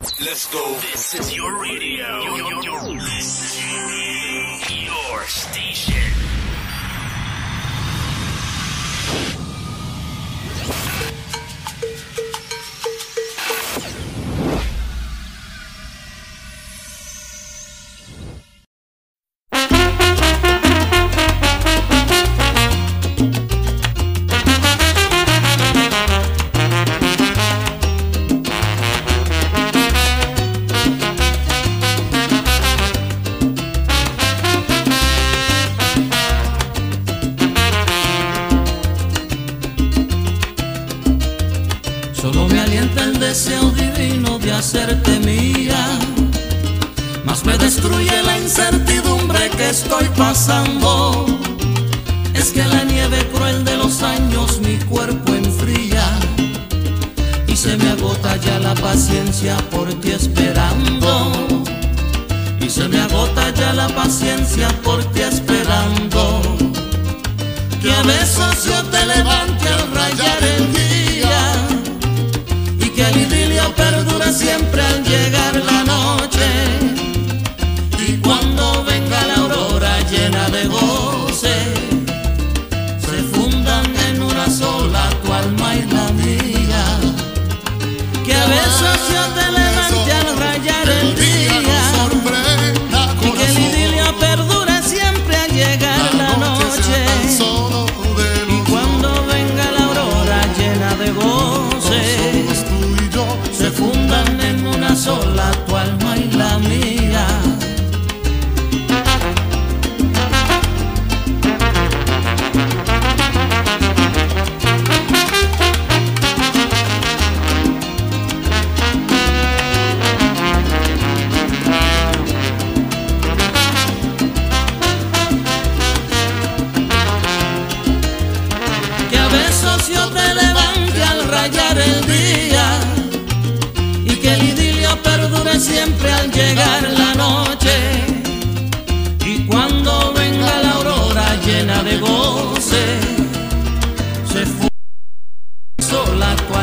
Let's go. This is your radio. Your, your, your, this is your station.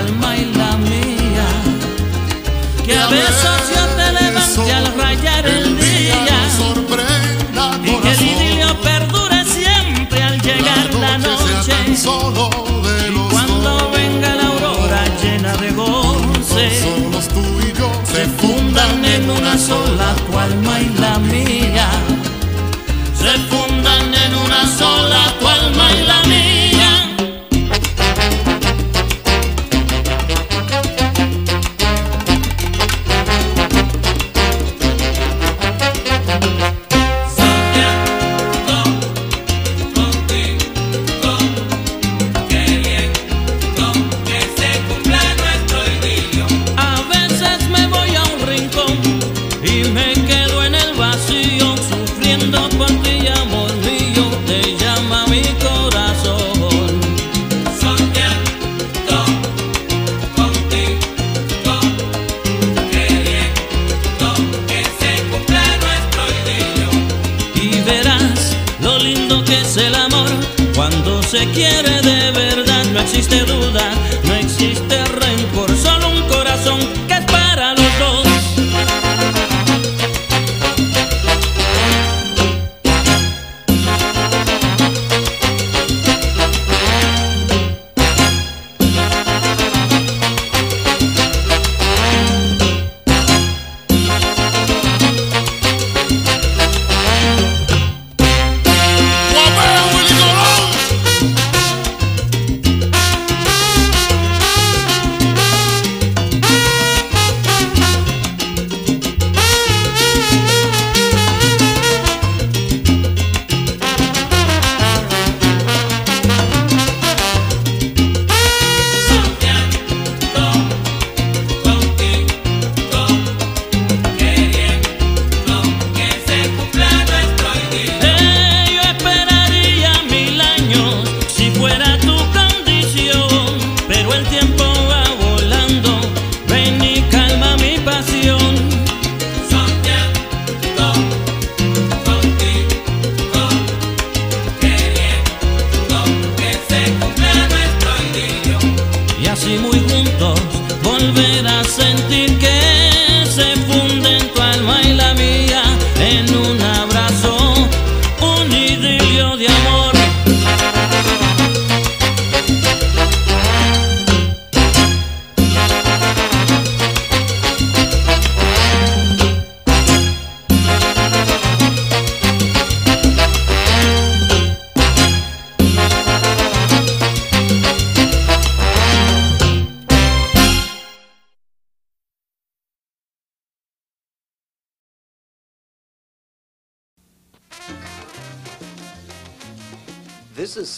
alma y la mía. Que a veces yo te levante al rayar el día. Y que el idilio perdure siempre al llegar la noche. Y cuando venga la aurora llena de goce, se fundan en una sola tu alma y la mía.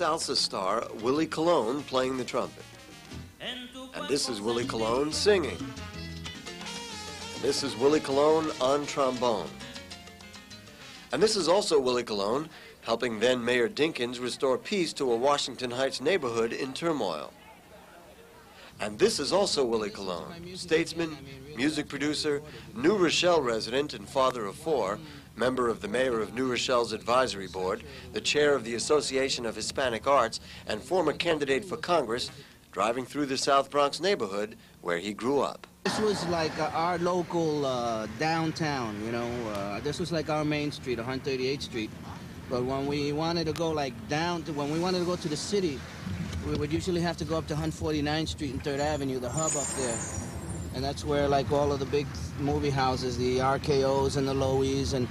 Salsa star Willie Colon playing the trumpet. And this is Willie Colon singing. And this is Willie Colon on trombone. And this is also Willie Colon helping then Mayor Dinkins restore peace to a Washington Heights neighborhood in turmoil. And this is also Willie Colon, statesman, music producer, New Rochelle resident and father of four, member of the mayor of New Rochelle's advisory board, the chair of the Association of Hispanic Arts, and former candidate for Congress, driving through the South Bronx neighborhood where he grew up. This was like uh, our local uh, downtown, you know. Uh, this was like our main street, 138th Street. But when we wanted to go like down to, when we wanted to go to the city, we would usually have to go up to 149th Street and 3rd Avenue, the hub up there. And that's where like all of the big movie houses, the RKOs and the Loews and,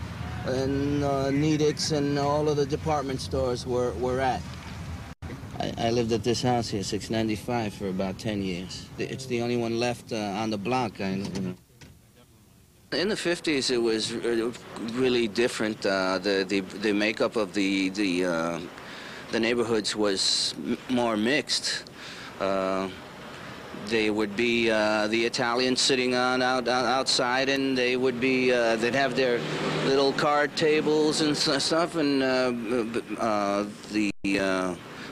and uh, Nedick's and all of the department stores were, were at. I, I lived at this house here, 695, for about 10 years. It's the only one left uh, on the block. I, you know. In the 50s, it was uh, really different. Uh, the, the the makeup of the the uh, the neighborhoods was more mixed. Uh, they would be uh, the Italians sitting on out, outside, and they would be uh, they'd have their little card tables and stuff, and the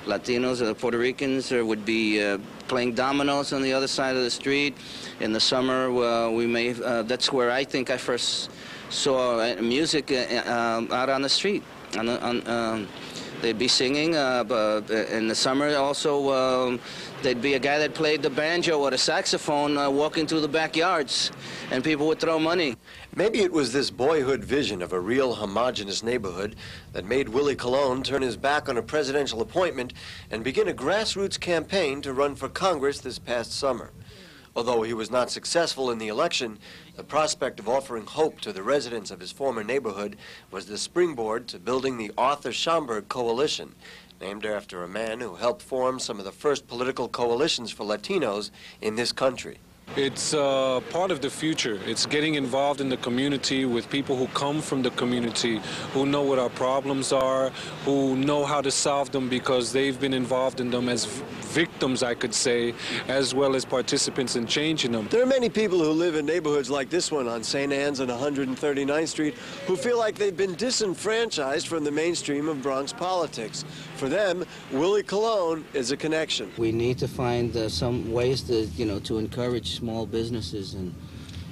Latinos or the Puerto Ricans would be uh, playing dominoes on the other side of the street. In the summer, uh, we may, uh, that's where I think I first saw uh, music uh, out on the street. On, on, um, they'd be singing. Uh, in the summer also, um, there'd be a guy that played the banjo or the saxophone walking through the backyards, and people would throw money. Maybe it was this boyhood vision of a real homogenous neighborhood that made Willie Colon turn his back on a presidential appointment and begin a grassroots campaign to run for Congress this past summer. Although he was not successful in the election, the prospect of offering hope to the residents of his former neighborhood was the springboard to building the Arthur Schomburg Coalition, named after a man who helped form some of the first political coalitions for Latinos in this country. It's uh, part of the future. It's getting involved in the community with people who come from the community, who know what our problems are, who know how to solve them because they've been involved in them as victims, I could say, as well as participants in changing them. There are many people who live in neighborhoods like this one on St. Ann's and 139th Street who feel like they've been disenfranchised from the mainstream of Bronx politics. For them, Willie Colon is a connection. We need to find uh, some ways to, you know, to encourage small businesses and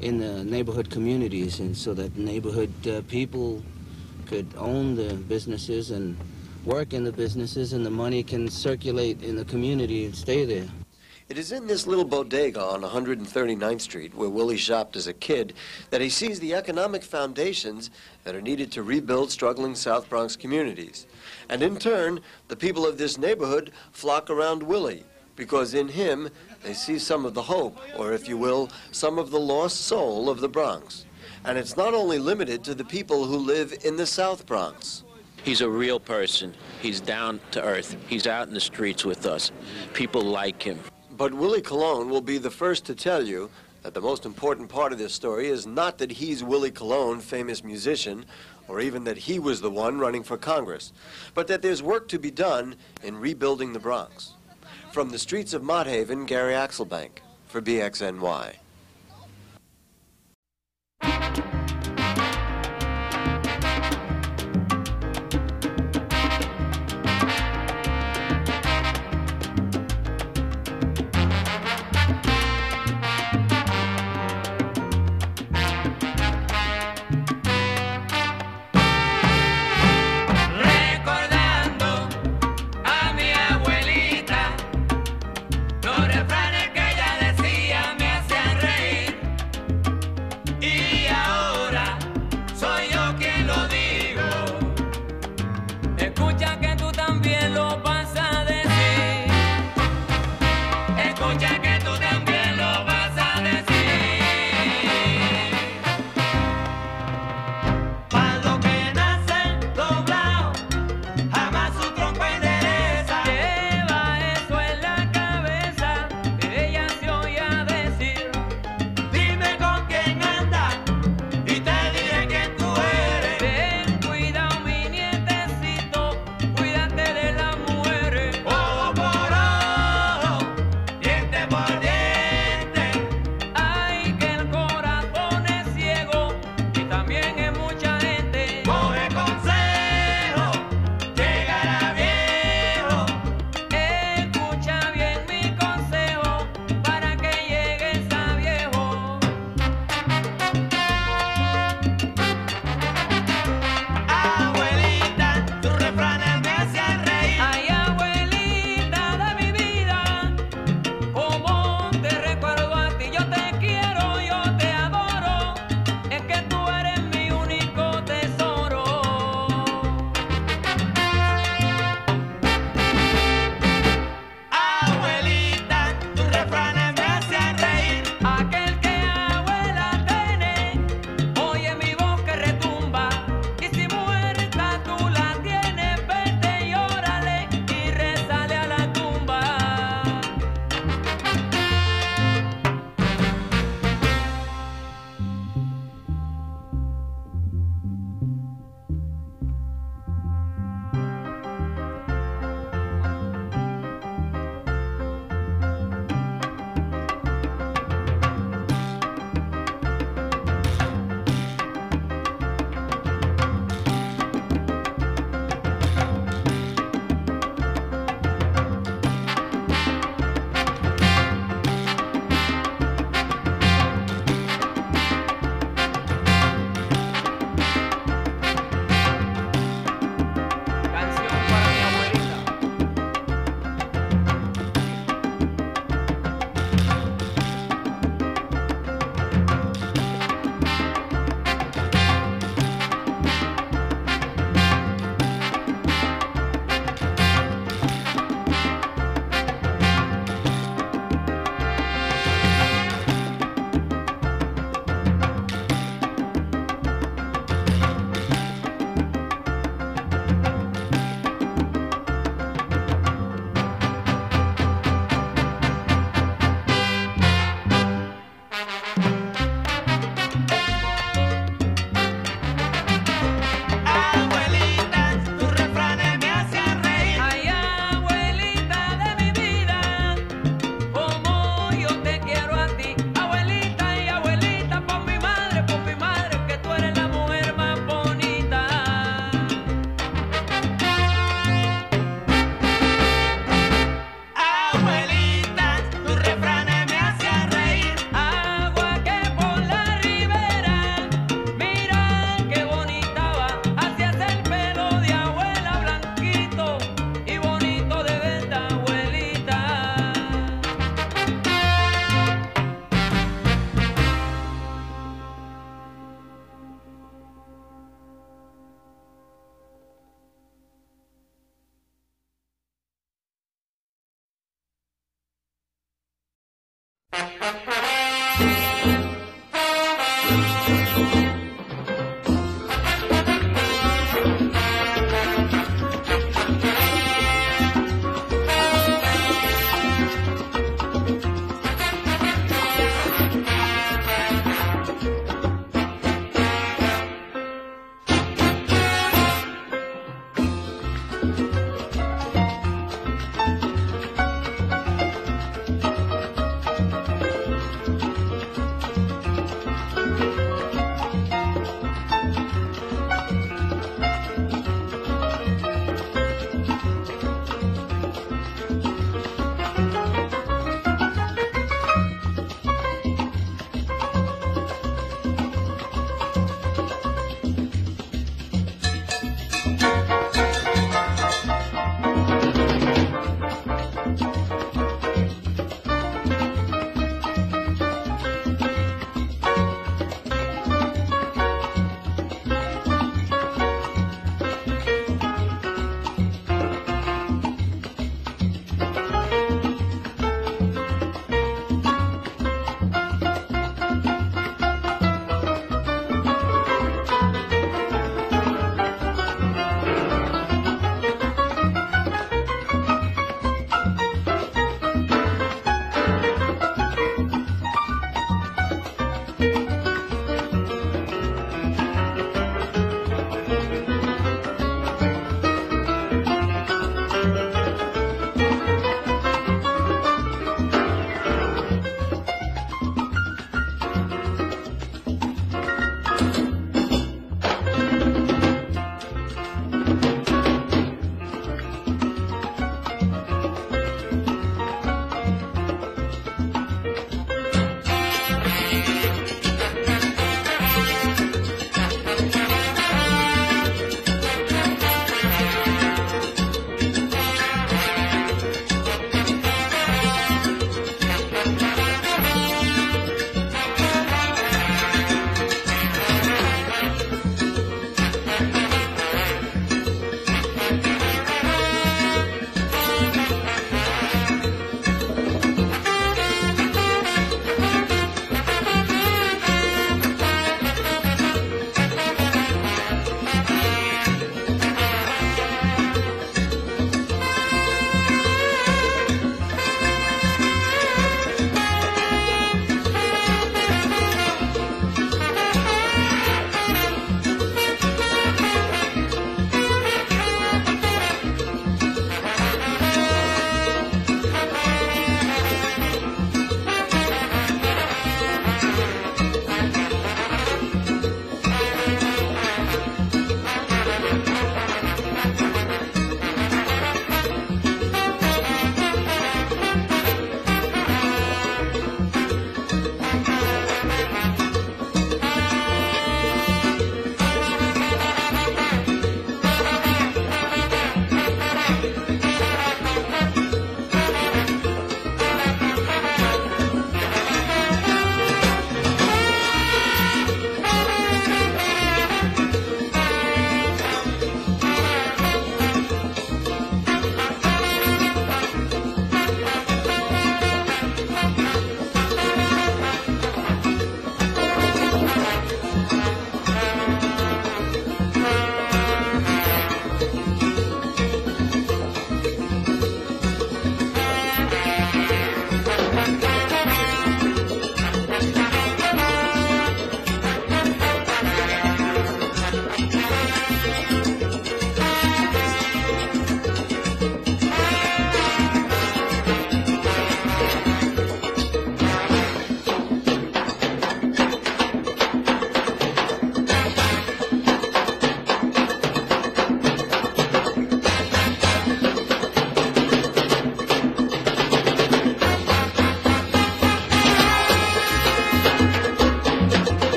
in the neighborhood communities, and so that neighborhood uh, people could own the businesses and work in the businesses, and the money can circulate in the community and stay there. It is in this little bodega on 139th Street, where Willie shopped as a kid, that he sees the economic foundations that are needed to rebuild struggling South Bronx communities. And in turn, the people of this neighborhood flock around Willie, because in him they see some of the hope, or if you will, some of the lost soul of the Bronx. And it's not only limited to the people who live in the South Bronx. He's a real person. He's down to earth. He's out in the streets with us. People like him. But Willie Colon will be the first to tell you that the most important part of this story is not that he's Willie Colon, famous musician, or even that he was the one running for Congress, but that there's work to be done in rebuilding the Bronx. From the streets of Mott Haven, Gary Axelbank for BXNY.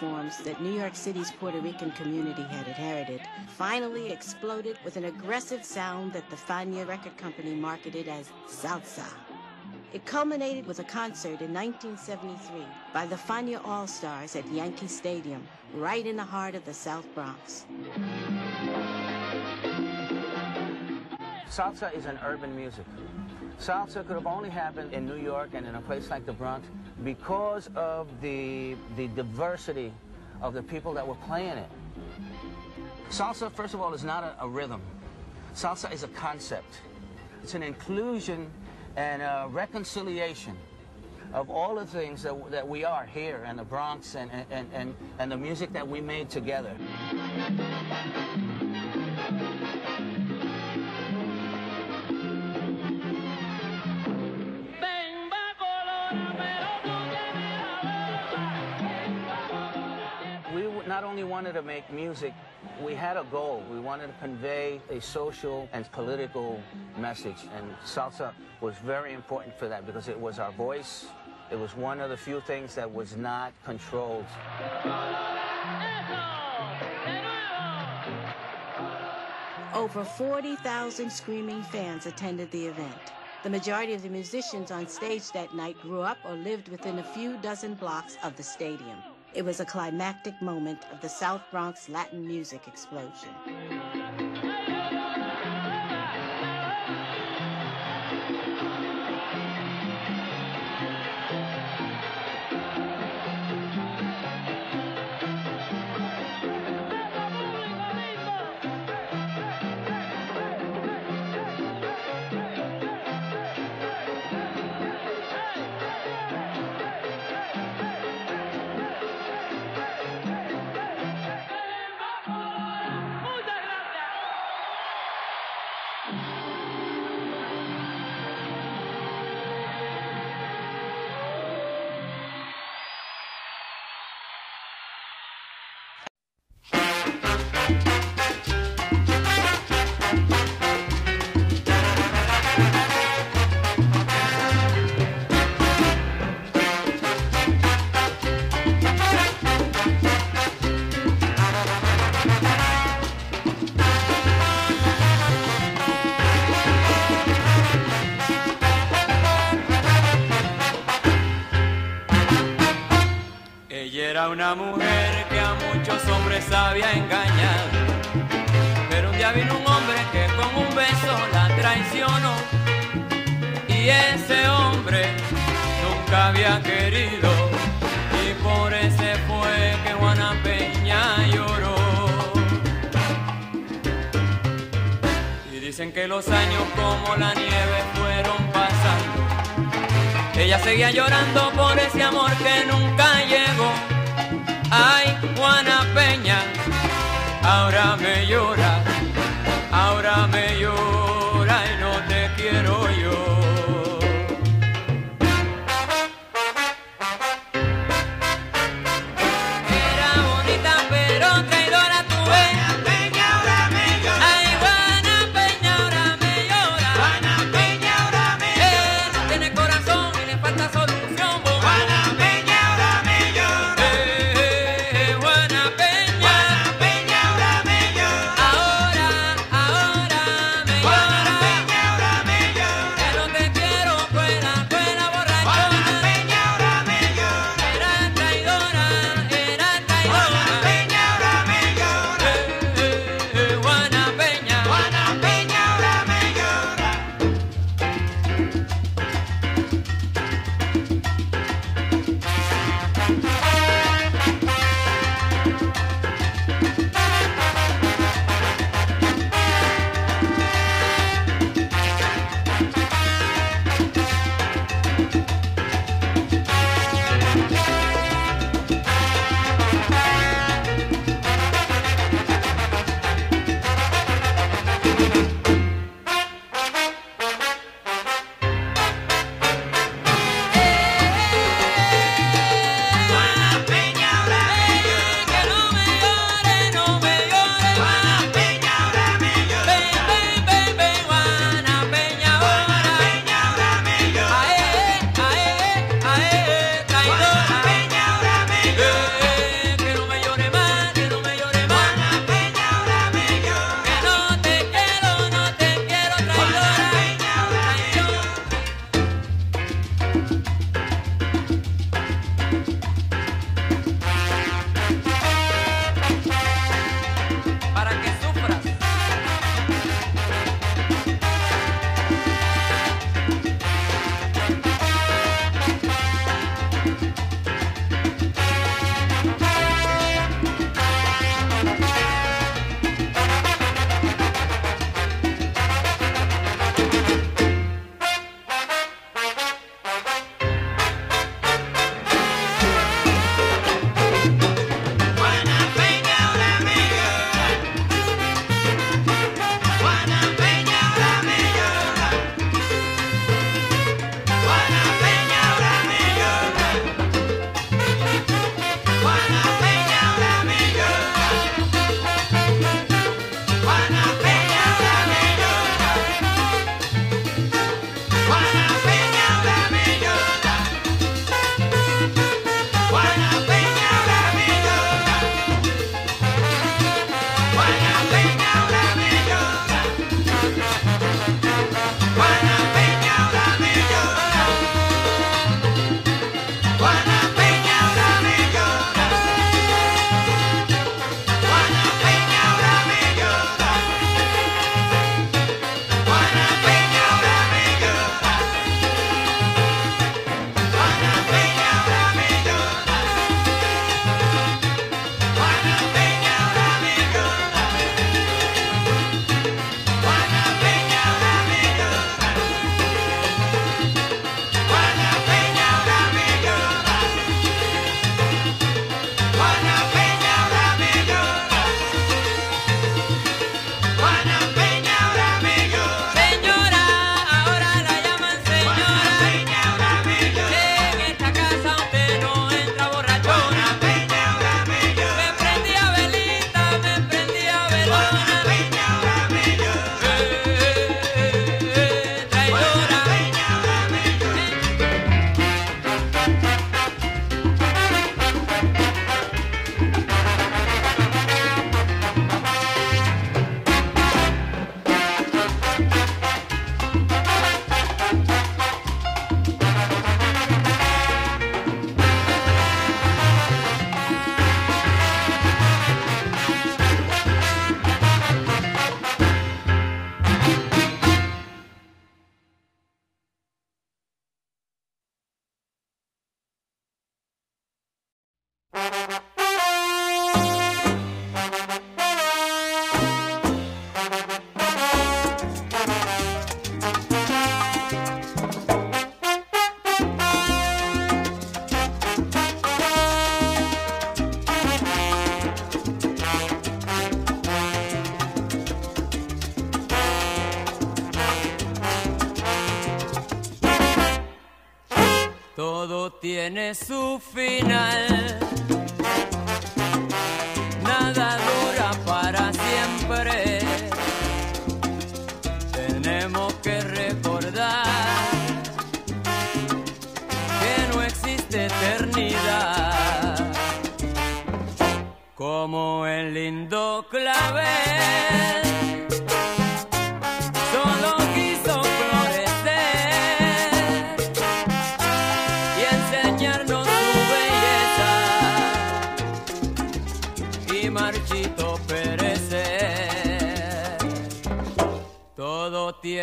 That New York City's Puerto Rican community had inherited finally exploded with an aggressive sound that the Fania record company marketed as salsa. It culminated with a concert in 1973 by the Fania All-Stars at Yankee Stadium, right in the heart of the South Bronx. Salsa is an urban music. Salsa could have only happened in New York and in a place like the Bronx because of the, the diversity of the people that were playing it. Salsa, first of all, is not a, a rhythm. Salsa is a concept. It's an inclusion and a reconciliation of all the things that, that we are here in the Bronx and, and, and, and the music that we made together. Only wanted to make music, we had a goal. We wanted to convey a social and political message. And salsa was very important for that because it was our voice. It was one of the few things that was not controlled. Over 40,000 screaming fans attended the event. The majority of the musicians on stage that night grew up or lived within a few dozen blocks of the stadium. It was a climactic moment of the South Bronx Latin music explosion. Una mujer que a muchos hombres había engañado. Pero un día vino un hombre que con un beso la traicionó. Y ese hombre nunca había querido. Y por ese fue que Juana Peña lloró. Y dicen que los años como la nieve fueron pasando. Ella seguía llorando por ese amor que nunca llegó. Ay, Juana Peña, ahora me llora, ahora me llora tiene su final. Nada dura para siempre. Tenemos que recordar que no existe eternidad. Como el lindo clavel.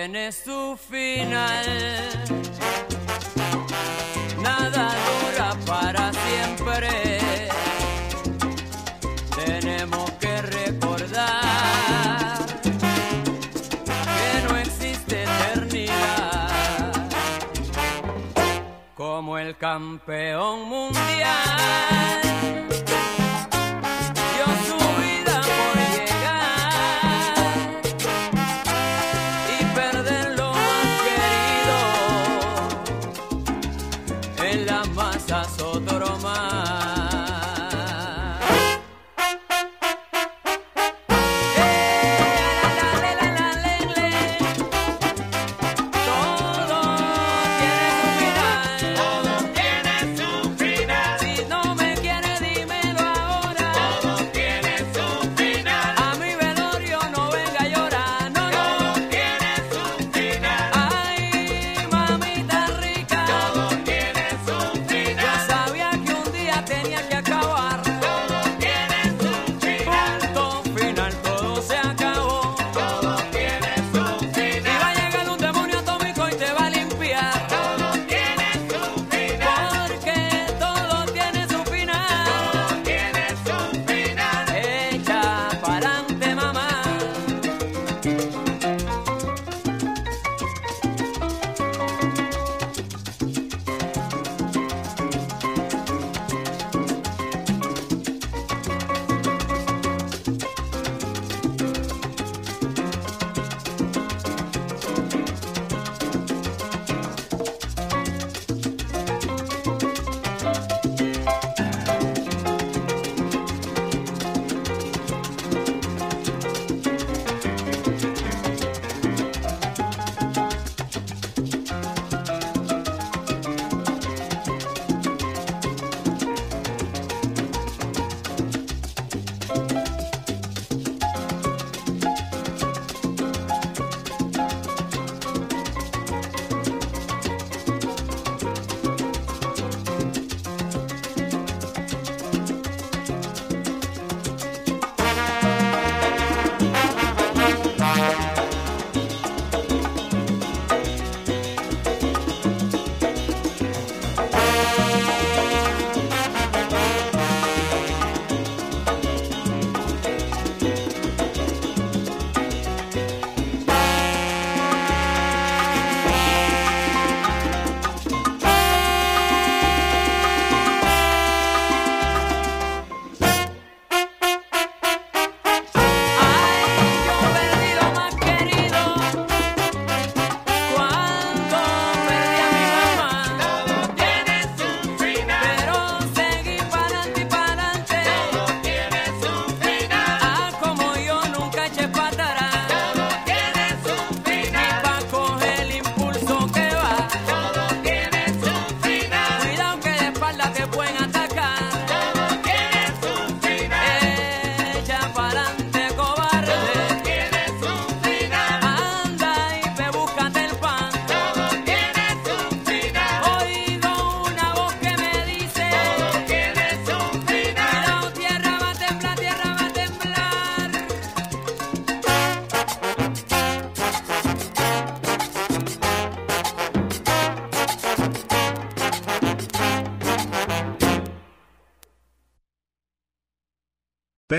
tiene su final. Nada dura para siempre. Tenemos que recordar que no existe eternidad. Como el campeón mundial.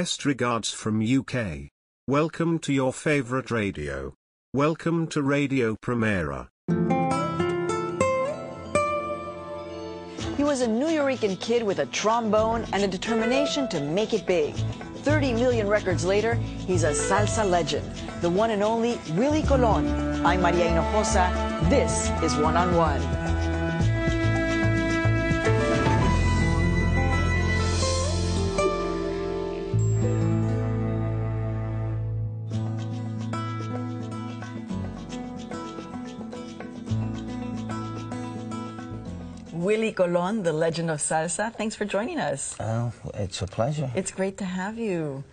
Best regards from UK. Welcome to your favorite radio. Welcome to Radio Primera. He was a Nuyorican kid with a trombone and a determination to make it big. 30 million records later, he's a salsa legend, the one and only Willie Colon. I'm Maria Hinojosa. This is One on One. Willie Colon, the legend of salsa. Thanks for joining us. Oh, it's a pleasure. It's great to have you.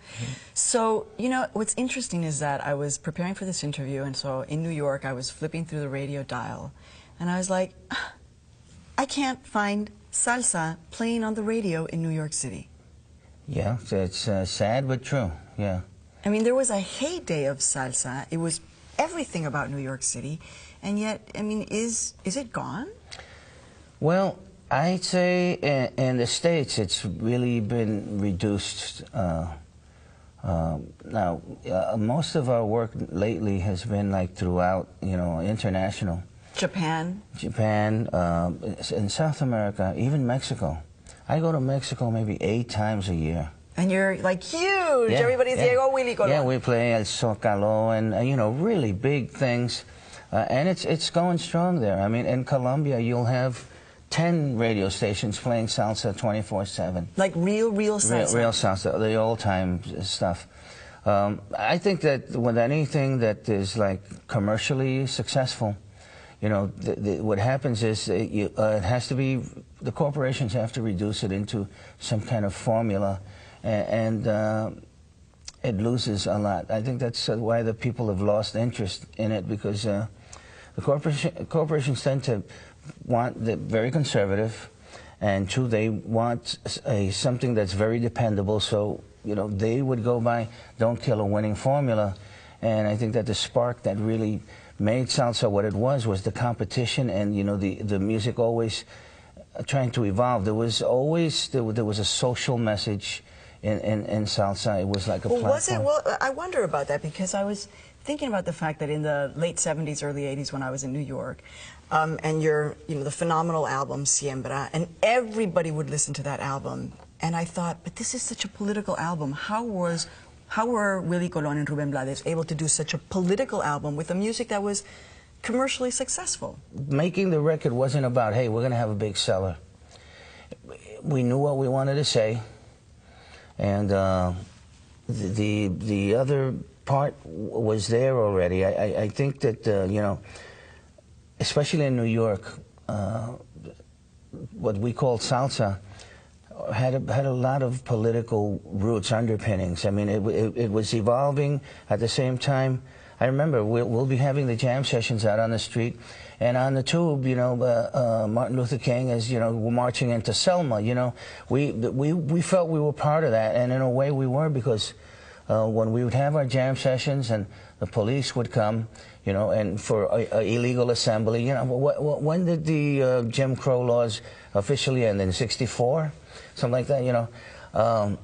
So, you know, what's interesting is that I was preparing for this interview, and so in New York, I was flipping through the radio dial, and I was like, "Ah, I can't find salsa playing on the radio in New York City. Yeah, it's uh, sad but true. Yeah. I mean, there was a heyday of salsa. It was everything about New York City, and yet, I mean, is is it gone? Well, I'd say in, in the States it's really been reduced. Uh, uh, now, uh, most of our work lately has been like throughout, you know, international. Japan. Japan, um, in South America, even Mexico. I go to Mexico maybe eight times a year. And you're like huge. Everybody's yeah. Diego Willie Colon. Yeah, we play El Zocalo and, uh, you know, really big things. Uh, and it's, it's going strong there. I mean, in Colombia, you'll have 10 radio stations playing salsa 24-7. Like real, real salsa. Real, real salsa, the old-time stuff. Um, I think that with anything that is like commercially successful, you know, the, the, what happens is it, you, uh, it has to be, the corporations have to reduce it into some kind of formula, and, and uh, it loses a lot. I think that's uh, why the people have lost interest in it because uh, the corporation, corporations tend to want the very conservative, and two, they want a, something that's very dependable. So you know, they would go by "Don't kill a winning formula," and I think that the spark that really made salsa what it was was the competition, and you know, the the music always uh, trying to evolve. There was always there, there was a social message in, in, in salsa. It was like a well, platform. was it? Well, I wonder about that because I was thinking about the fact that in the late 70s, early 80s, when I was in New York, um, and your, you know, the phenomenal album Siembra, and everybody would listen to that album, and I thought, but this is such a political album. How was, how were Willie Colon and Ruben Blades able to do such a political album with a music that was commercially successful? Making the record wasn't about, hey, we're going to have a big seller. We knew what we wanted to say, and uh, the, the the other part was there already. I, I, I think that uh, you know, especially in New York, uh, what we call salsa had a, had a lot of political roots, underpinnings. I mean, it, it, it was evolving at the same time. I remember we'll, we'll, be having the jam sessions out on the street, and on the tube, you know, uh, uh, Martin Luther King is, you know, marching into Selma. You know, we we we felt we were part of that, and in a way we were because uh, when we would have our jam sessions and the police would come, you know, and for a, a illegal assembly, you know, wh wh when did the uh, Jim Crow laws officially end? In '64, something like that, you know. Um,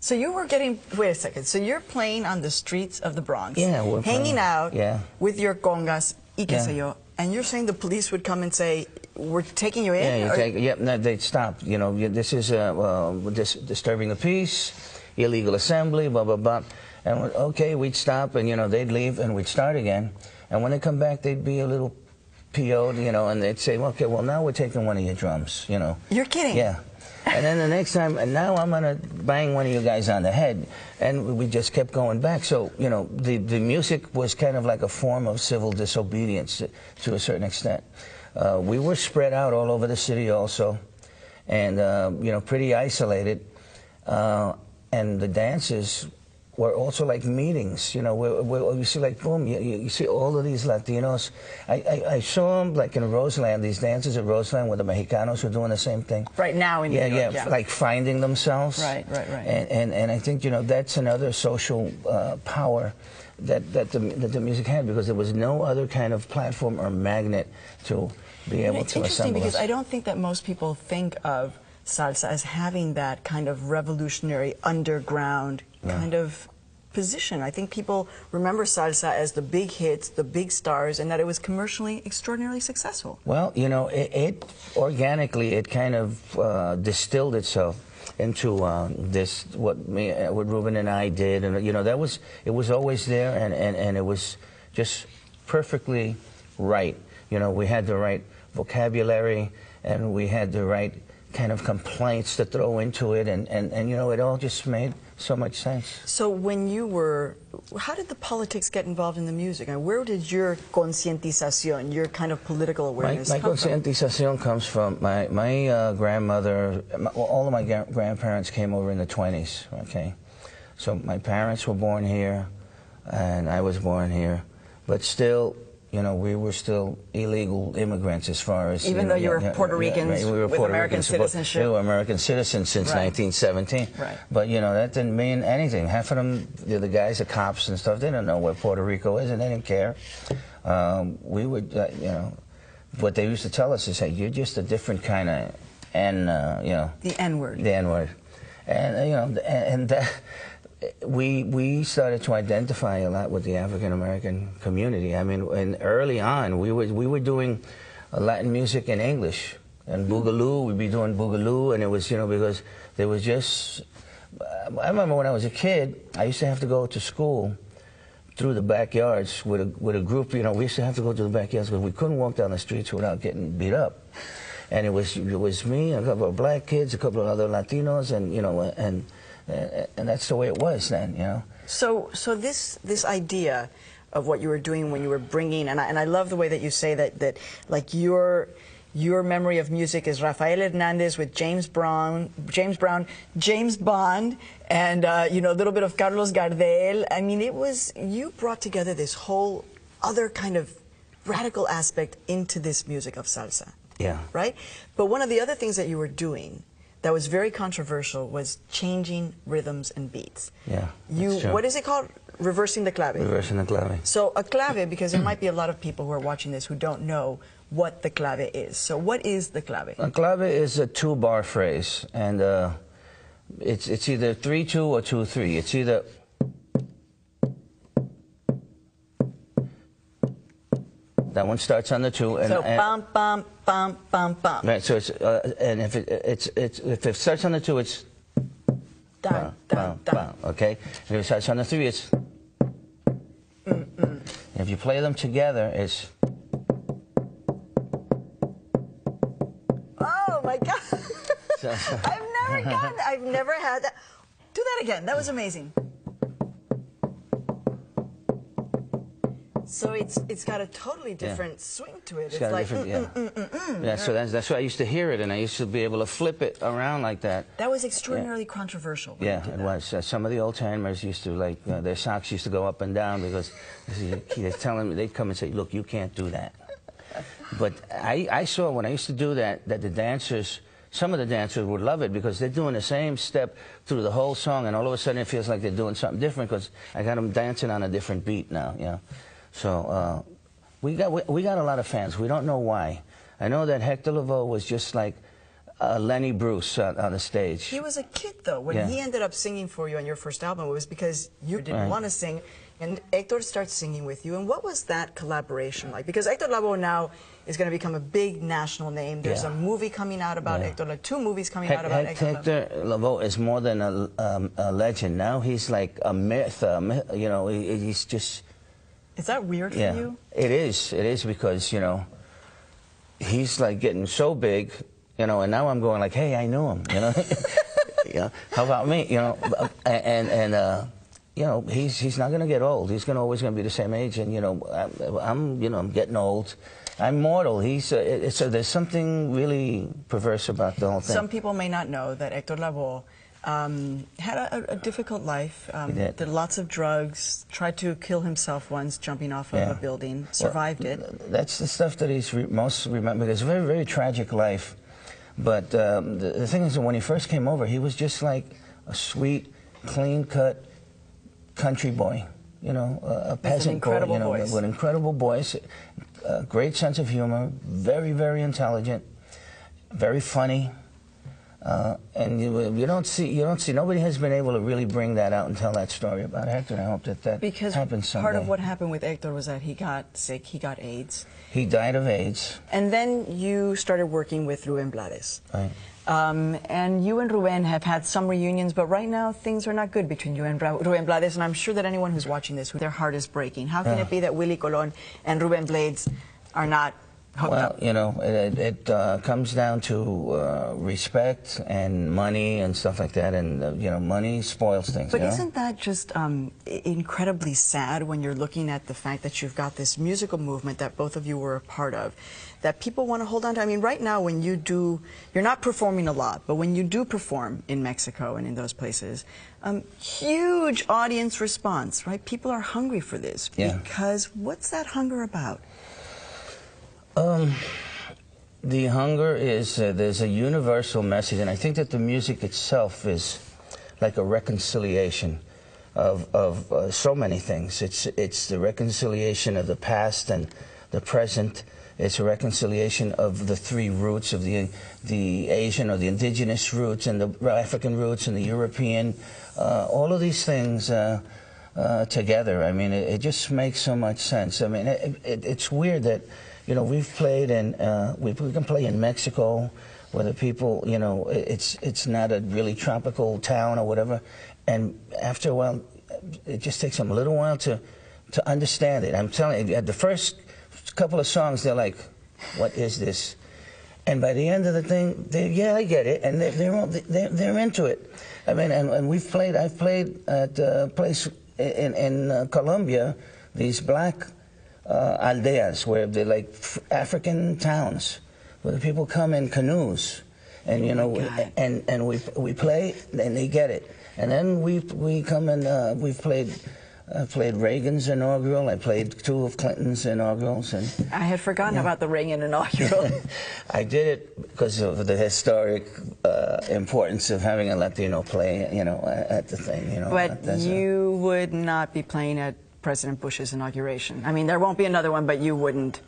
so you were getting, wait a second, so you're playing on the streets of the Bronx, yeah, we're hanging playing, out yeah. with your congas, y que Yeah. yo, and you're saying the police would come and say, we're taking you in? Yeah, you or- take, yep, no, they'd stop. You know, this is uh, uh, dis disturbing the peace, illegal assembly, blah, blah, blah. And okay, we'd stop and, you know, they'd leave and we'd start again. And when they come back, they'd be a little PO'd, you know, and they'd say, well, okay, well, now we're taking one of your drums, you know. You're kidding? Yeah. And then the next time, and now I'm going to bang one of you guys on the head. And we just kept going back. So, you know, the, the music was kind of like a form of civil disobedience to, to a certain extent. Uh, we were spread out all over the city also, and, uh, you know, pretty isolated. Uh, and the dances were also like meetings, you know, where, where you see like, boom, you, you see all of these Latinos. I, I, I saw them like in Roseland, these dances at Roseland where the Mexicanos were doing the same thing. Right now in yeah, New York, yeah, yeah. like finding themselves. Right, right, right. And, and, and I think, you know, that's another social uh, power that, that, the, that the music had because there was no other kind of platform or magnet to be able it's to interesting because us. I don't think that most people think of salsa as having that kind of revolutionary underground Yeah. kind of position. I think people remember salsa as the big hits, the big stars, and that it was commercially extraordinarily successful. Well, you know, it, it organically it kind of uh, distilled itself into uh, this what me what Ruben and I did, and you know that was it was always there, and, and, and it was just perfectly right. You know, we had the right vocabulary, and we had the right kind of complaints to throw into it, and, and, and you know, it all just made so much sense. So when you were, how did the politics get involved in the music? And where did your concientización, your kind of political awareness my, my come from? concientización comes from my, my uh, grandmother, my, well, all of my grandparents came over in the 20s, okay? So my parents were born here, and I was born here, but still, you know, we were still illegal immigrants as far as even you though know, you were Puerto yeah, right, we were with Puerto American Ricans, citizenship. We were American citizens since Right. 1917. Right. But you know that didn't mean anything. Half of them, the the guys, the cops and stuff, they didn't know where Puerto Rico is, and they didn't care. Um, we would, uh, you know, what they used to tell us is, "Hey, you're just a different kind of, and uh, you know, The N word. the N word," and uh, you know, and, and that we we started to identify a lot with the African American community. I mean, and early on, we were we were doing Latin music in English and boogaloo. We'd be doing boogaloo, and it was you know because there was just. I remember when I was a kid, I used to have to go to school through the backyards with a with a group. You know, we used to have to go to the backyards because we couldn't walk down the streets without getting beat up. And it was it was me, a couple of black kids, a couple of other Latinos, and you know, and and, that's the way it was then. You know. So, so this this idea of what you were doing when you were bringing, and I, and I love the way that you say that that like your your memory of music is Rafael Hernandez with James Brown, James Brown, James Bond, and uh, you know a little bit of Carlos Gardel. I mean, it was you brought together this whole other kind of radical aspect into this music of salsa, Yeah. right? But one of the other things that you were doing that was very controversial was changing rhythms and beats. Yeah. You, what is it called? Reversing the clave. Reversing the clave. So a clave, because there might be a lot of people who are watching this who don't know what the clave is. So what is the clave? A clave is a two-bar phrase, and uh, it's it's either three-two or two-three. It's either that one starts on the two, and, so and bum bum bum bum bum. right. So it's uh, and if it it's it's if it starts on the two, it's Dun, bum, dun, bum, okay. And if it starts on the three, it's. And if you play them together, it's. Oh my God! I've never gotten. I've never had that. Do that again. That was amazing. So it's it's got a totally different swing to it. It's, It's got like different- mm, yeah. mm, mm, mm, mm. yeah, so that's that's why I used to hear it, and I used to be able to flip it around like that. that was extraordinarily controversial. Yeah, it was. Uh, some of the old timers used to like uh, their socks used to go up and down because they're telling me they'd come and say, "Look, you can't do that." But I, I saw when I used to do that that the dancers, some of the dancers would love it because they're doing the same step through the whole song, and all of a sudden it feels like they're doing something different because I got them dancing on a different beat now. You know, so uh, we got we, we got a lot of fans. We don't know why. I know that Hector Lavoe was just like uh, Lenny Bruce on, on the stage. He was a kid though. When Yeah. he ended up singing for you on your first album, it was because you didn't Right. want to sing, and Hector starts singing with you. And what was that collaboration like? Because Hector Lavoe now is going to become a big national name. There's Yeah. a movie coming out about Yeah. Hector, like two movies coming out about Hec- Hector. Hector Lavoe is more than a, um, a legend. Now he's like a myth. A myth you know, he, he's just. Is that weird Yeah, for you? it is. It is because you know, he's like getting so big, you know, and now I'm going like, hey, I knew him, you know. you know, how about me, you know, and and uh, you know, he's he's not gonna get old. He's gonna always gonna be the same age, and you know, I'm, I'm you know, I'm getting old. I'm mortal. He's uh, uh, there's something really perverse about the whole thing. Some people may not know that Hector Lavoe um, had a, a difficult life. Um, He did. lots of drugs. Tried to kill himself once, jumping off Yeah. of a building. Well, Survived it. That's the stuff that he's re- most remembered. It's a very, very tragic life. But um, the, the thing is, that when he first came over, he was just like a sweet, clean-cut country boy. You know, a, a peasant incredible boy. You know, voice. with incredible voice, a great sense of humor, very, very intelligent, very funny. Uh, and you, you don't see, you don't see. Nobody has been able to really bring that out and tell that story about Hector. I hope that that Because happens someday. part of what happened with Hector was that he got sick, he got AIDS. he died of AIDS. And then you started working with Ruben Blades. Right. Um, and you and Ruben have had some reunions, but right now things are not good between you and Ruben Blades. And I'm sure that anyone who's watching this, their heart is breaking. How can Yeah. it be that Willie Colon and Ruben Blades are not Well, you know, it, it uh, comes down to uh, respect and money and stuff like that, and uh, you know, money spoils things. But isn't that just um, incredibly sad when you're looking at the fact that you've got this musical movement that both of you were a part of, that people want to hold on to? I mean, right now, when you do, you're not performing a lot, but when you do perform in Mexico and in those places, um, huge audience response, right? People are hungry for this Yeah. because what's that hunger about? Um, the hunger is uh, there's a universal message, and I think that the music itself is like a reconciliation of of uh, so many things. It's it's the reconciliation of the past and the present. It's a reconciliation of the three roots of the the Asian or the indigenous roots and the African roots and the European. Uh, all of these things. Uh, uh, together. I mean, it, it just makes so much sense. I mean, it, it, it's weird that, you know, we've played in, uh, we, we can play in Mexico, where the people, you know, it's it's not a really tropical town or whatever, and after a while, it just takes them a little while to to understand it. I'm telling you, at the first couple of songs, they're like, "What is this?" And by the end of the thing, they, yeah, I get it, and they're they're, all- they're, they're into it. I mean, and, and we've played. I've played at a place in in uh, Colombia, these black aldeas where they're like African towns, where the people come in canoes, and you know, and and we we play, and they get it. And then we we come and uh, we've played. I played Reagan's inaugural. I played two of Clinton's inaugurals, and I had forgotten Yeah. about the Reagan inaugural. I did it because of the historic uh, importance of having a Latino play, you know, at the thing, you know. But That's a- you would not be playing at President Bush's inauguration. I mean, there won't be another one, but you wouldn't.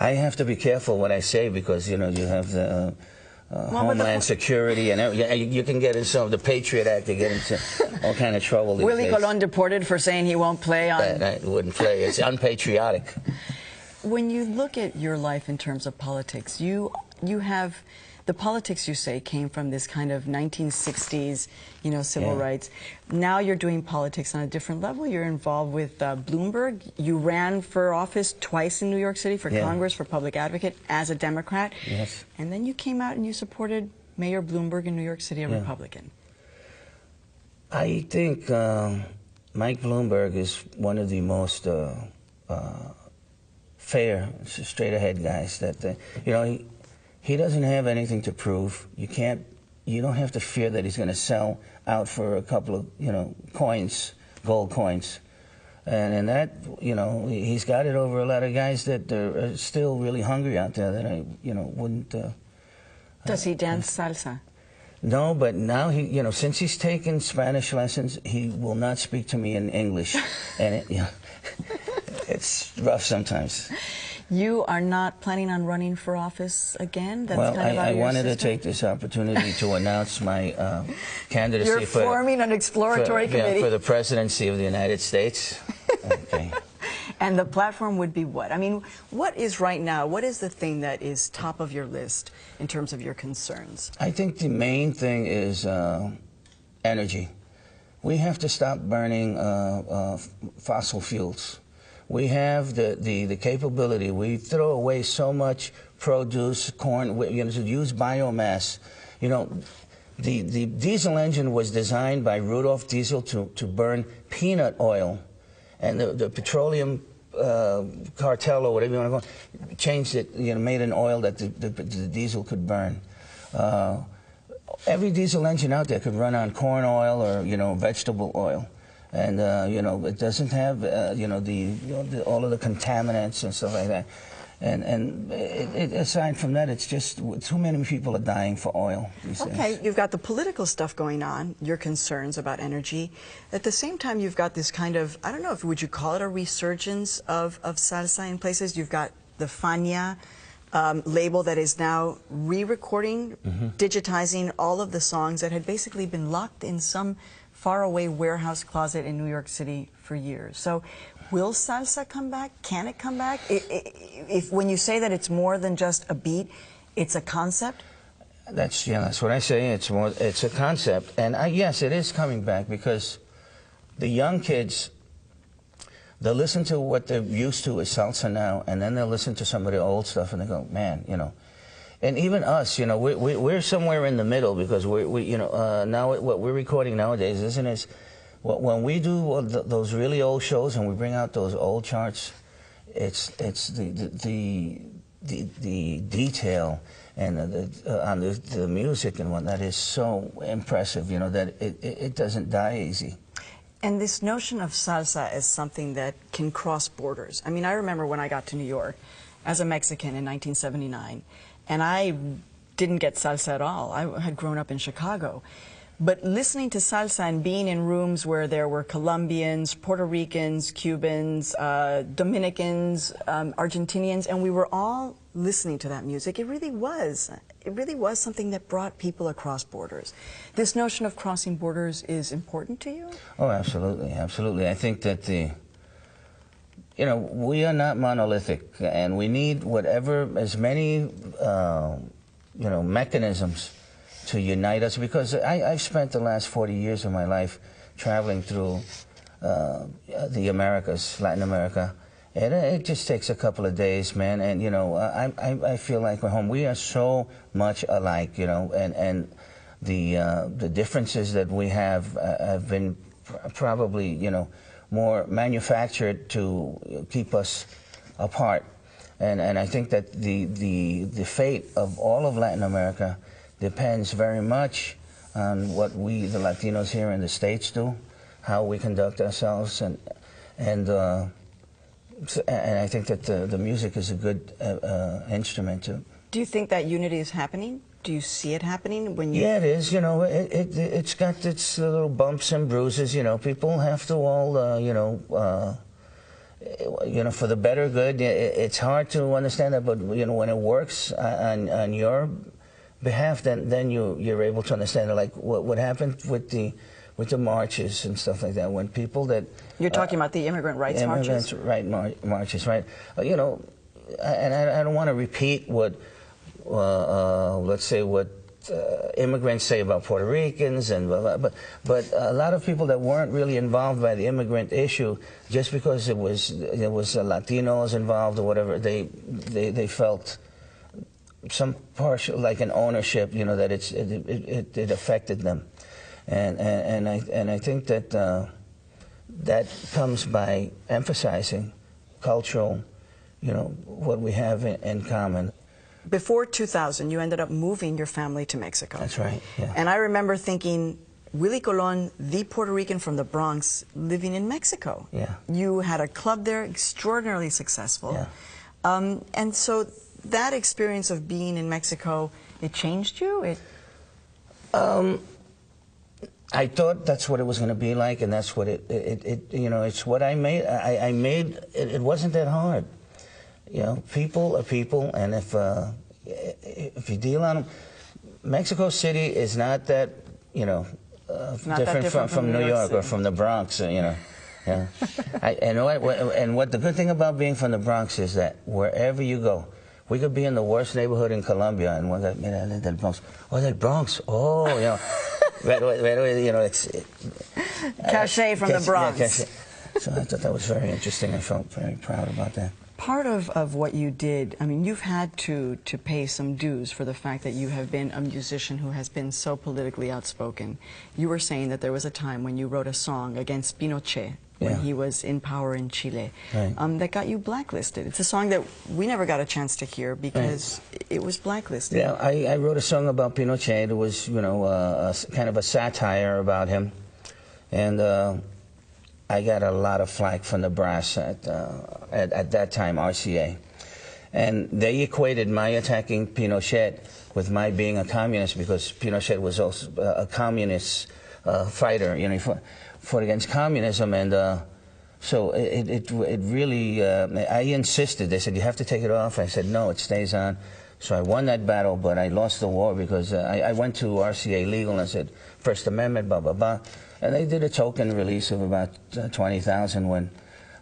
I have to be careful what I say because, you know, you have the uh, but the Homeland po- Security and every- you, you can get into some the Patriot Act to get into all kind of trouble Willie. Colon deported for saying he won't play on. That, I wouldn't play. It's unpatriotic. When you look at your life in terms of politics, you you have the politics you say came from this kind of 1960s, you know, civil Yeah. rights. Now you're doing politics on a different level. You're involved with uh, Bloomberg. You ran for office twice in New York City for Yeah. Congress for public advocate as a Democrat. Yes. And then you came out and you supported Mayor Bloomberg in New York City, a Yeah. Republican. I think uh, Mike Bloomberg is one of the most uh, uh, fair, straight ahead guys. That uh, you know, he, he doesn't have anything to prove. You can't, you don't have to fear that he's going to sell out for a couple of you know coins, gold coins. And, and that, you know, he's got it over a lot of guys that are still really hungry out there that I, you know, wouldn't. Uh, Does he dance salsa? no, but now he, you know, since he's taken Spanish lessons, he will not speak to me in English, and it, you know, it's rough sometimes. You are not planning on running for office again? That's well, kind of I, I of your wanted to take this opportunity to announce my uh, candidacy You're for, forming an exploratory for, yeah, committee. for the presidency of the United States. okay. And the platform would be what? I mean, what is right now, what is the thing that is top of your list in terms of your concerns? I think the main thing is uh, energy. We have to stop burning uh, uh, fossil fuels. We have the, the, the capability. We throw away so much produce, corn, you know, to use biomass. You know, the, the diesel engine was designed by Rudolf Diesel to, to burn peanut oil. And the, the petroleum uh, cartel, or whatever you want to call it, changed it, you know, made an oil that the, the, the diesel could burn. Uh, every diesel engine out there could run on corn oil or you know vegetable oil, and uh, you know it doesn't have uh, you know the, you know, the all of the contaminants and stuff like that. And and it, it, aside from that, it's just too many people are dying for oil these days. Okay, you've got the political stuff going on, your concerns about energy. At the same time, you've got this kind of, I don't know if would you call it a resurgence of, of salsa in places. You've got the Fania um, label that is now re-recording, digitizing all of the songs that had basically been locked in some faraway warehouse closet in New York City for years. So will salsa come back? Can it come back? If, when you say that it's more than just a beat, it's a concept? That's yeah, that's what I say. It's more, it's a concept, and I, yes, it is coming back because the young kids, they'll listen to what they're used to is salsa now, and then they'll listen to some of the old stuff, and they go, man, you know. And even us, you know, we, we, we're somewhere in the middle because we, we you know, uh, now what we're recording nowadays, isn't it? When we do those really old shows and we bring out those old charts, it's it's the the the, the, detail and the, uh, on the, the music and whatnot is so impressive, you know, that it, it, doesn't die easy. And this notion of salsa as something that can cross borders. I mean, I remember when I got to New York as a Mexican in 1979, and I didn't get salsa at all. I had grown up in Chicago. But listening to salsa and being in rooms where there were Colombians, Puerto Ricans, Cubans, uh, Dominicans, um, Argentinians, and we were all listening to that music, it really was. It really was something that brought people across borders. This notion of crossing borders is important to you? Oh, absolutely, absolutely. I think that the, you know, we are not monolithic, and we need whatever, as many, uh, you know, mechanisms to unite us because I, have spent the last 40 years of my life traveling through uh, the Americas, Latin America. And it just takes a couple of days, man. And, you know, I, I, I feel like we're home. We are so much alike, you know, and, and the, uh, the differences that we have uh, have been pr probably, you know, more manufactured to keep us apart. And, and I think that the, the, the fate of all of Latin America depends very much on what we, the Latinos here in the States, do, how we conduct ourselves, and and uh, and I think that the, the music is a good uh, uh, instrument to. Do you think that unity is happening? Do you see it happening when you? Yeah, it is. You know, it, it it's got its little bumps and bruises. You know, people have to all, uh, you know. Uh, you know, for the better good, it's hard to understand that, but you know, when it works on on your behalf, then then you you're able to understand it. Like what what happened with the with the marches and stuff like that. When people that you're talking uh, about the immigrant rights immigrant marches, right mar marches, right? Uh, you know, and I, I don't want to repeat what uh, uh, let's say what. Uh, immigrants say about Puerto Ricans and blah, blah, but but a lot of people that weren't really involved by the immigrant issue just because it was there was Latinos involved or whatever they they they felt some partial, like an ownership, you know, that it's, it, it, it affected them. And, and, and, I, and I think that uh, that comes by emphasizing cultural, you know, what we have in, in, common. Before 2000, you ended up moving your family to Mexico. That's right, yeah. And I remember thinking, Willie Colon, the Puerto Rican from the Bronx, living in Mexico. Yeah. You had a club there, extraordinarily successful. Yeah. Um, and so that experience of being in Mexico, it changed you? It... Um, I thought that's what it was going to be like, and that's what it, it, it, you know, it's what I made. I, I made, it, it, wasn't that hard. You know, people are people, and if, uh, if you deal on them, Mexico City is not that, you know, uh, different, different, from, from, New York, York or from the Bronx, uh, you know. Yeah. I, and, what, and what the good thing about being from the Bronx is that wherever you go, we could be in the worst neighborhood in Colombia, and one guy, mira, del Bronx. Oh, del Bronx. Oh, you know, right, right, right, you know, it's it, cachet from the Bronx. Yeah, so I thought that was very interesting. I felt very proud about that. Part of, of what you did, I mean, you've had to, to pay some dues for the fact that you have been a musician who has been so politically outspoken. You were saying that there was a time when you wrote a song against Pinochet, when yeah. he was in power in Chile right. um, that got you blacklisted. It's a song that we never got a chance to hear because right. it was blacklisted. Yeah, I, I, wrote a song about Pinochet. It was, you know, uh, a, kind of a satire about him. And uh, I got a lot of flack from the brass at, uh, at, at, that time, RCA. And they equated my attacking Pinochet with my being a communist because Pinochet was also a communist uh, fighter, you know, fought against communism, and uh, so it, it, it really, uh, I insisted. They said, you have to take it off. I said, no, it stays on. So I won that battle, but I lost the war because uh, I, I, went to RCA Legal and said, First Amendment, blah, blah, blah. And they did a token release of about uh, 20,000 when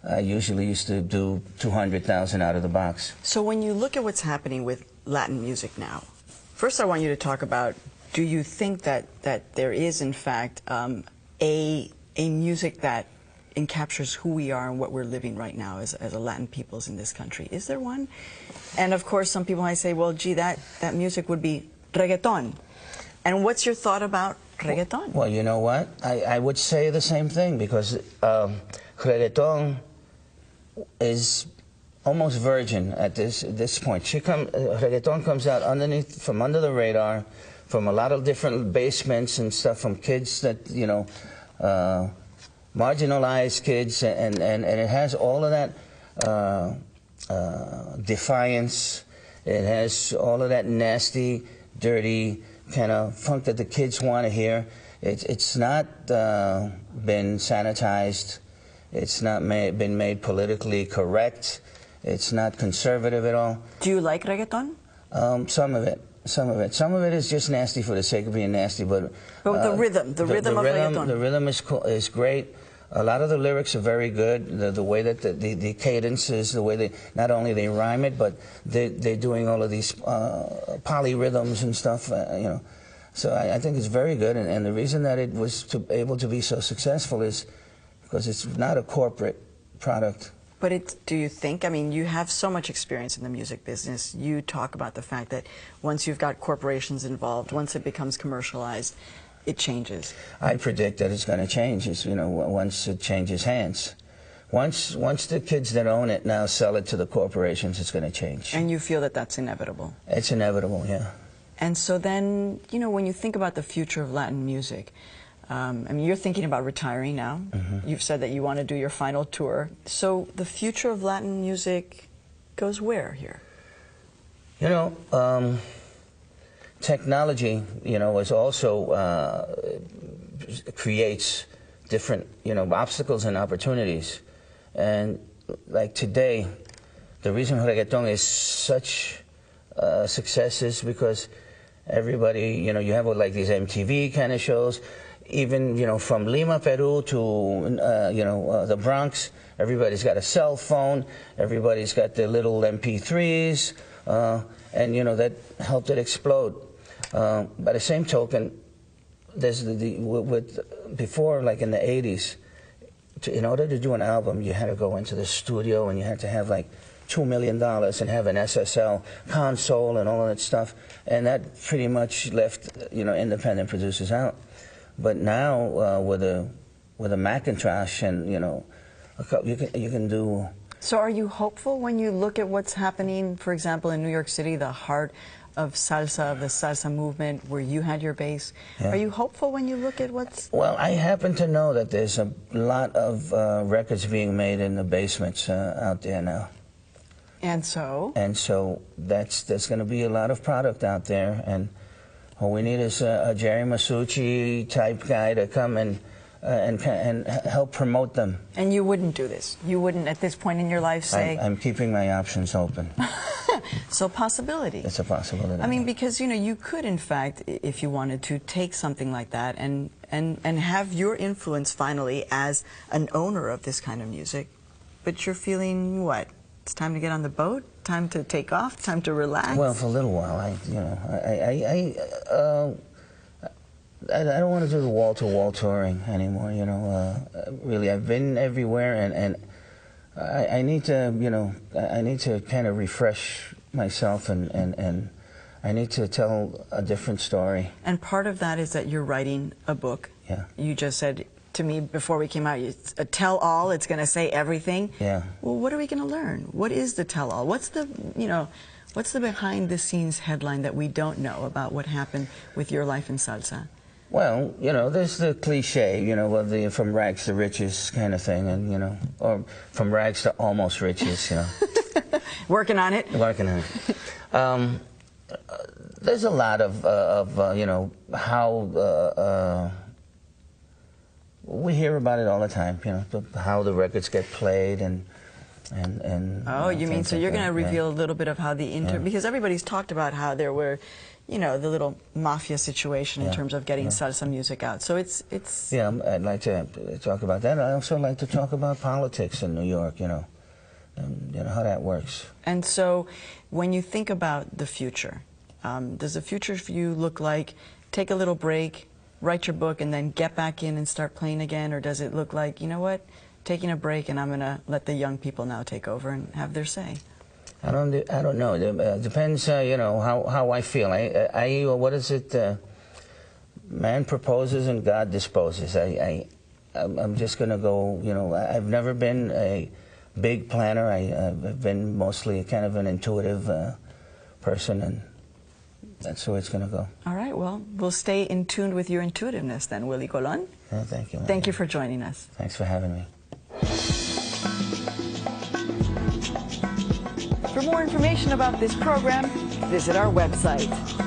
I usually used to do 200,000 out of the box. So when you look at what's happening with Latin music now, first I want you to talk about, do you think that, that there is, in fact, um, a a music that encaptures who we are and what we're living right now as, as a Latin peoples in this country? Is there one? And of course, some people might say, well, gee, that, that music would be reggaeton. And what's your thought about reggaeton? Well, you know what? I, I would say the same thing because um, reggaeton is almost virgin at this this point. She come, uh, reggaeton comes out underneath, from under the radar, from a lot of different basements and stuff, from kids that, you know, uh, marginalized kids, and, and, and it has all of that uh, uh, defiance. It has all of that nasty, dirty kind of funk that the kids want to hear. It's it's not uh, been sanitized. It's not made, been made politically correct. It's not conservative at all. Do you like reggaeton? Um, some of it. Some of it. Some of it is just nasty for the sake of being nasty, but. But the rhythm, the, rhythm the of rhythm, reggaeton. The rhythm is cool, is great. A lot of the lyrics are very good. The, the way that the, the, the cadence is, the way they not only they rhyme it, but they, they're doing all of these uh, polyrhythms and stuff. Uh, you know, so I, I, think it's very good. And, and the reason that it was to, able to be so successful is because it's not a corporate product. But it, do you think, I mean, you have so much experience in the music business. You talk about the fact that once you've got corporations involved, once it becomes commercialized, it changes. I predict that it's going to change. It's, you know, once it changes hands. Once, once the kids that own it now sell it to the corporations, it's going to change. And you feel that that's inevitable? It's inevitable, yeah. And so then, you know, when you think about the future of Latin music, um, I mean, you're thinking about retiring now. Mm -hmm. You've said that you want to do your final tour. So the future of Latin music goes where here? You know, um, technology, you know, is also uh, creates different, you know, obstacles and opportunities. And like today, the reason reggaeton is such uh, success is because everybody, you know, you have like these MTV kind of shows, even, you know, from Lima, Peru to, uh, you know, uh, the Bronx, everybody's got a cell phone, everybody's got their little MP3s, uh, and, you know, that helped it explode. Uh, by the same token, there's the, the with, before, like in the 80s, to, in order to do an album, you had to go into the studio and you had to have like $2 million and have an SSL console and all of that stuff. And that pretty much left, you know, independent producers out. But now uh, with a with a Macintosh and you know, you can you can do. So are you hopeful when you look at what's happening, for example, in New York City, the heart of salsa, of the salsa movement, where you had your base? Yeah. Are you hopeful when you look at what's? Well, I happen to know that there's a lot of uh, records being made in the basements uh, out there now. And so? And so that's there's going to be a lot of product out there, and all we need is a, a Jerry Masucci type guy to come and, uh, and and help promote them. And you wouldn't do this. You wouldn't at this point in your life say. I'm, I'm keeping my options open. so possibility. It's a possibility. I mean, because you know, you could, in fact, if you wanted to, take something like that and and and have your influence finally as an owner of this kind of music, but you're feeling what? It's time to get on the boat. Time to take off. Time to relax. Well, for a little while, I, you know, I, I, I, uh, I, don't want to do the wall-to-wall touring anymore. You know, uh, really, I've been everywhere, and and I, I need to, you know, I need to kind of refresh myself, and and and I need to tell a different story. And part of that is that you're writing a book. Yeah. You just said to me before we came out, it's a tell-all. It's going to say everything. Yeah. Well, what are we going to learn? What is the tell-all? What's the, you know, what's the behind-the-scenes headline that we don't know about what happened with your life in salsa? Well, you know, there's the cliche, you know, of the from rags to riches kind of thing, and you know, or from rags to almost riches, you know. Working on it. Working on it. Um, there's a lot of, uh, of uh, you know, how. Uh, uh we hear about it all the time, you know, how the records get played and and and. Oh, you, know, you mean so like you're going to reveal yeah. a little bit of how the inter yeah. because everybody's talked about how there were, you know, the little mafia situation in terms of getting salsa music out. So it's it's. Yeah, I'd like to talk about that. I also like to talk about politics in New York, you know, and you know how that works. And so, when you think about the future, um, does the future for you look like take a little break? write your book and then get back in and start playing again, or does it look like, you know what, taking a break, and I'm going to let the young people now take over and have their say. I don't. I don't know. It uh, depends. Uh, you know how, how I feel. I. I. What is it? Uh, man proposes and God disposes. I. I I'm just going to go. You know, I've never been a big planner. I, have been mostly kind of an intuitive uh, person, and that's the way it's going to go. All right. Well, we'll stay in tune with your intuitiveness then, Willie Colon. Yeah, thank you. Thank you for joining us. Thanks for having me. For more information about this program, visit our website.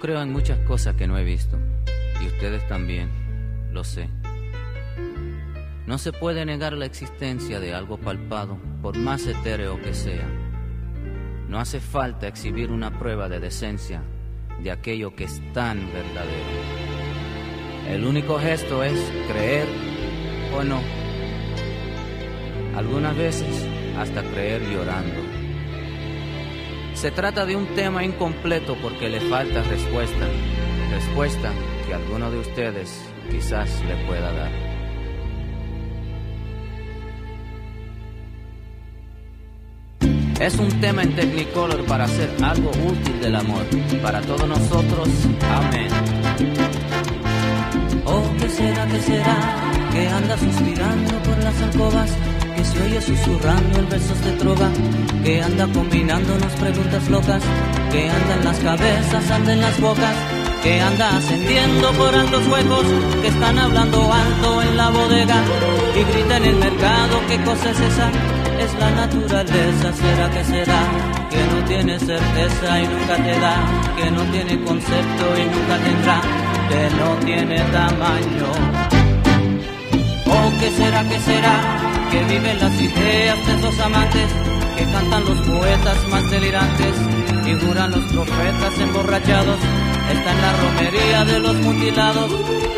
Creo en muchas cosas que no he visto, y ustedes también, lo sé. No se puede negar la existencia de algo palpado, por más etéreo que sea. No hace falta exhibir una prueba de decencia de aquello que es tan verdadero. El único gesto es creer o no. Algunas veces hasta creer llorando. Se trata de un tema incompleto porque le falta respuesta. Respuesta que alguno de ustedes quizás le pueda dar. Es un tema en Technicolor para hacer algo útil del amor. Para todos nosotros, amén. Oh, ¿qué será, qué será? Que anda suspirando por las alcobas, que se oye susurrando en versos de trova, que anda combinándonos preguntas locas, que anda en las cabezas, anda en las bocas, que anda ascendiendo por altos huecos, que están hablando alto en la bodega y grita en el mercado, ¿qué cosa es esa? es la naturaleza, será que será, que no tiene certeza y nunca te da, que no tiene concepto y nunca tendrá, que no tiene tamaño. ¿O qué será, qué será, que viven las ideas de esos amantes, que cantan los poetas más delirantes y juran los profetas emborrachados? Está en la romería de los mutilados,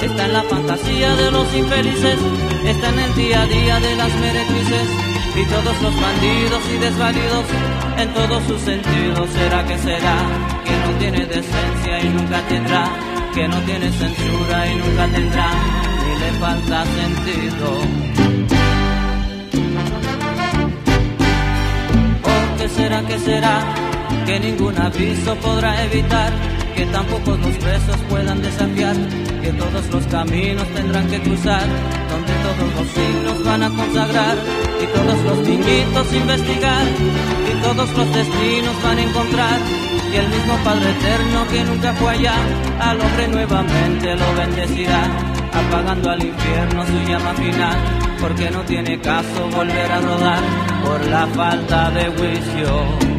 está en la fantasía de los infelices, está en el día a día de las meretrices y todos los bandidos y desvalidos en todos sus sentidos. ¿Será que será que no tiene decencia y nunca tendrá? Que no tiene censura y nunca tendrá, ni le falta sentido. Será que será que ningún aviso podrá evitar? que tampoco los presos puedan desafiar, que todos los caminos tendrán que cruzar, donde todos los signos van a consagrar, y todos los niñitos investigar, y todos los destinos van a encontrar, y el mismo Padre Eterno que nunca fue allá, al hombre nuevamente lo bendecirá, apagando al infierno su llama final, porque no tiene caso volver a rodar por la falta de juicio.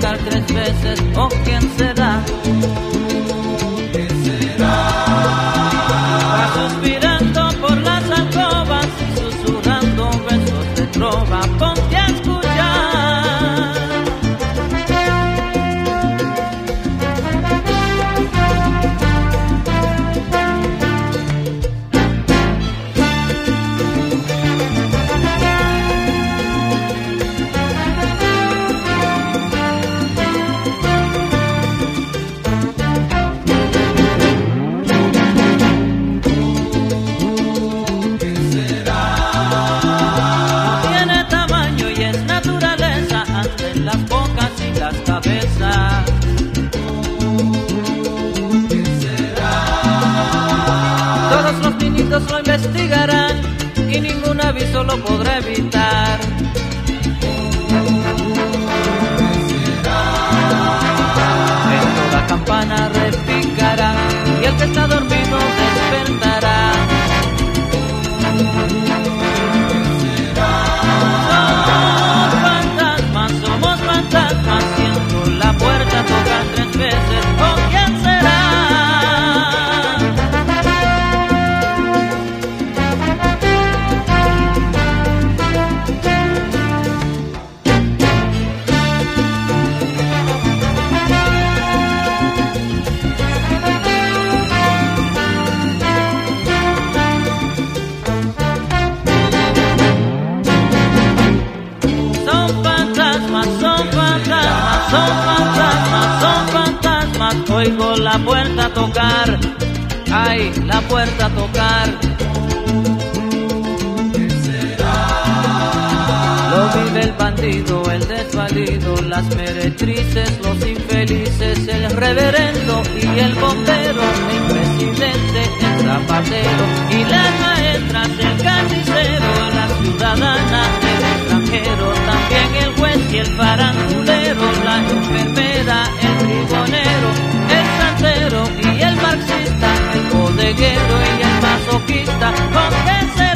tocar tres veces o quien sea. eso lo podré evitar. Esto la campana repicará y el que está dormido despertará. Oigo la puerta tocar, ay, la puerta tocar. Lo vive el bandido, el desvalido, las meretrices, los infelices, el reverendo y el bombero, el presidente, el zapatero y las maestras, el carnicero, la ciudadana, el extranjero, también el juez y el farandulero, la enfermera, el tribunero, y el marxista, el bodeguero y el masoquista. ¿Con qué será?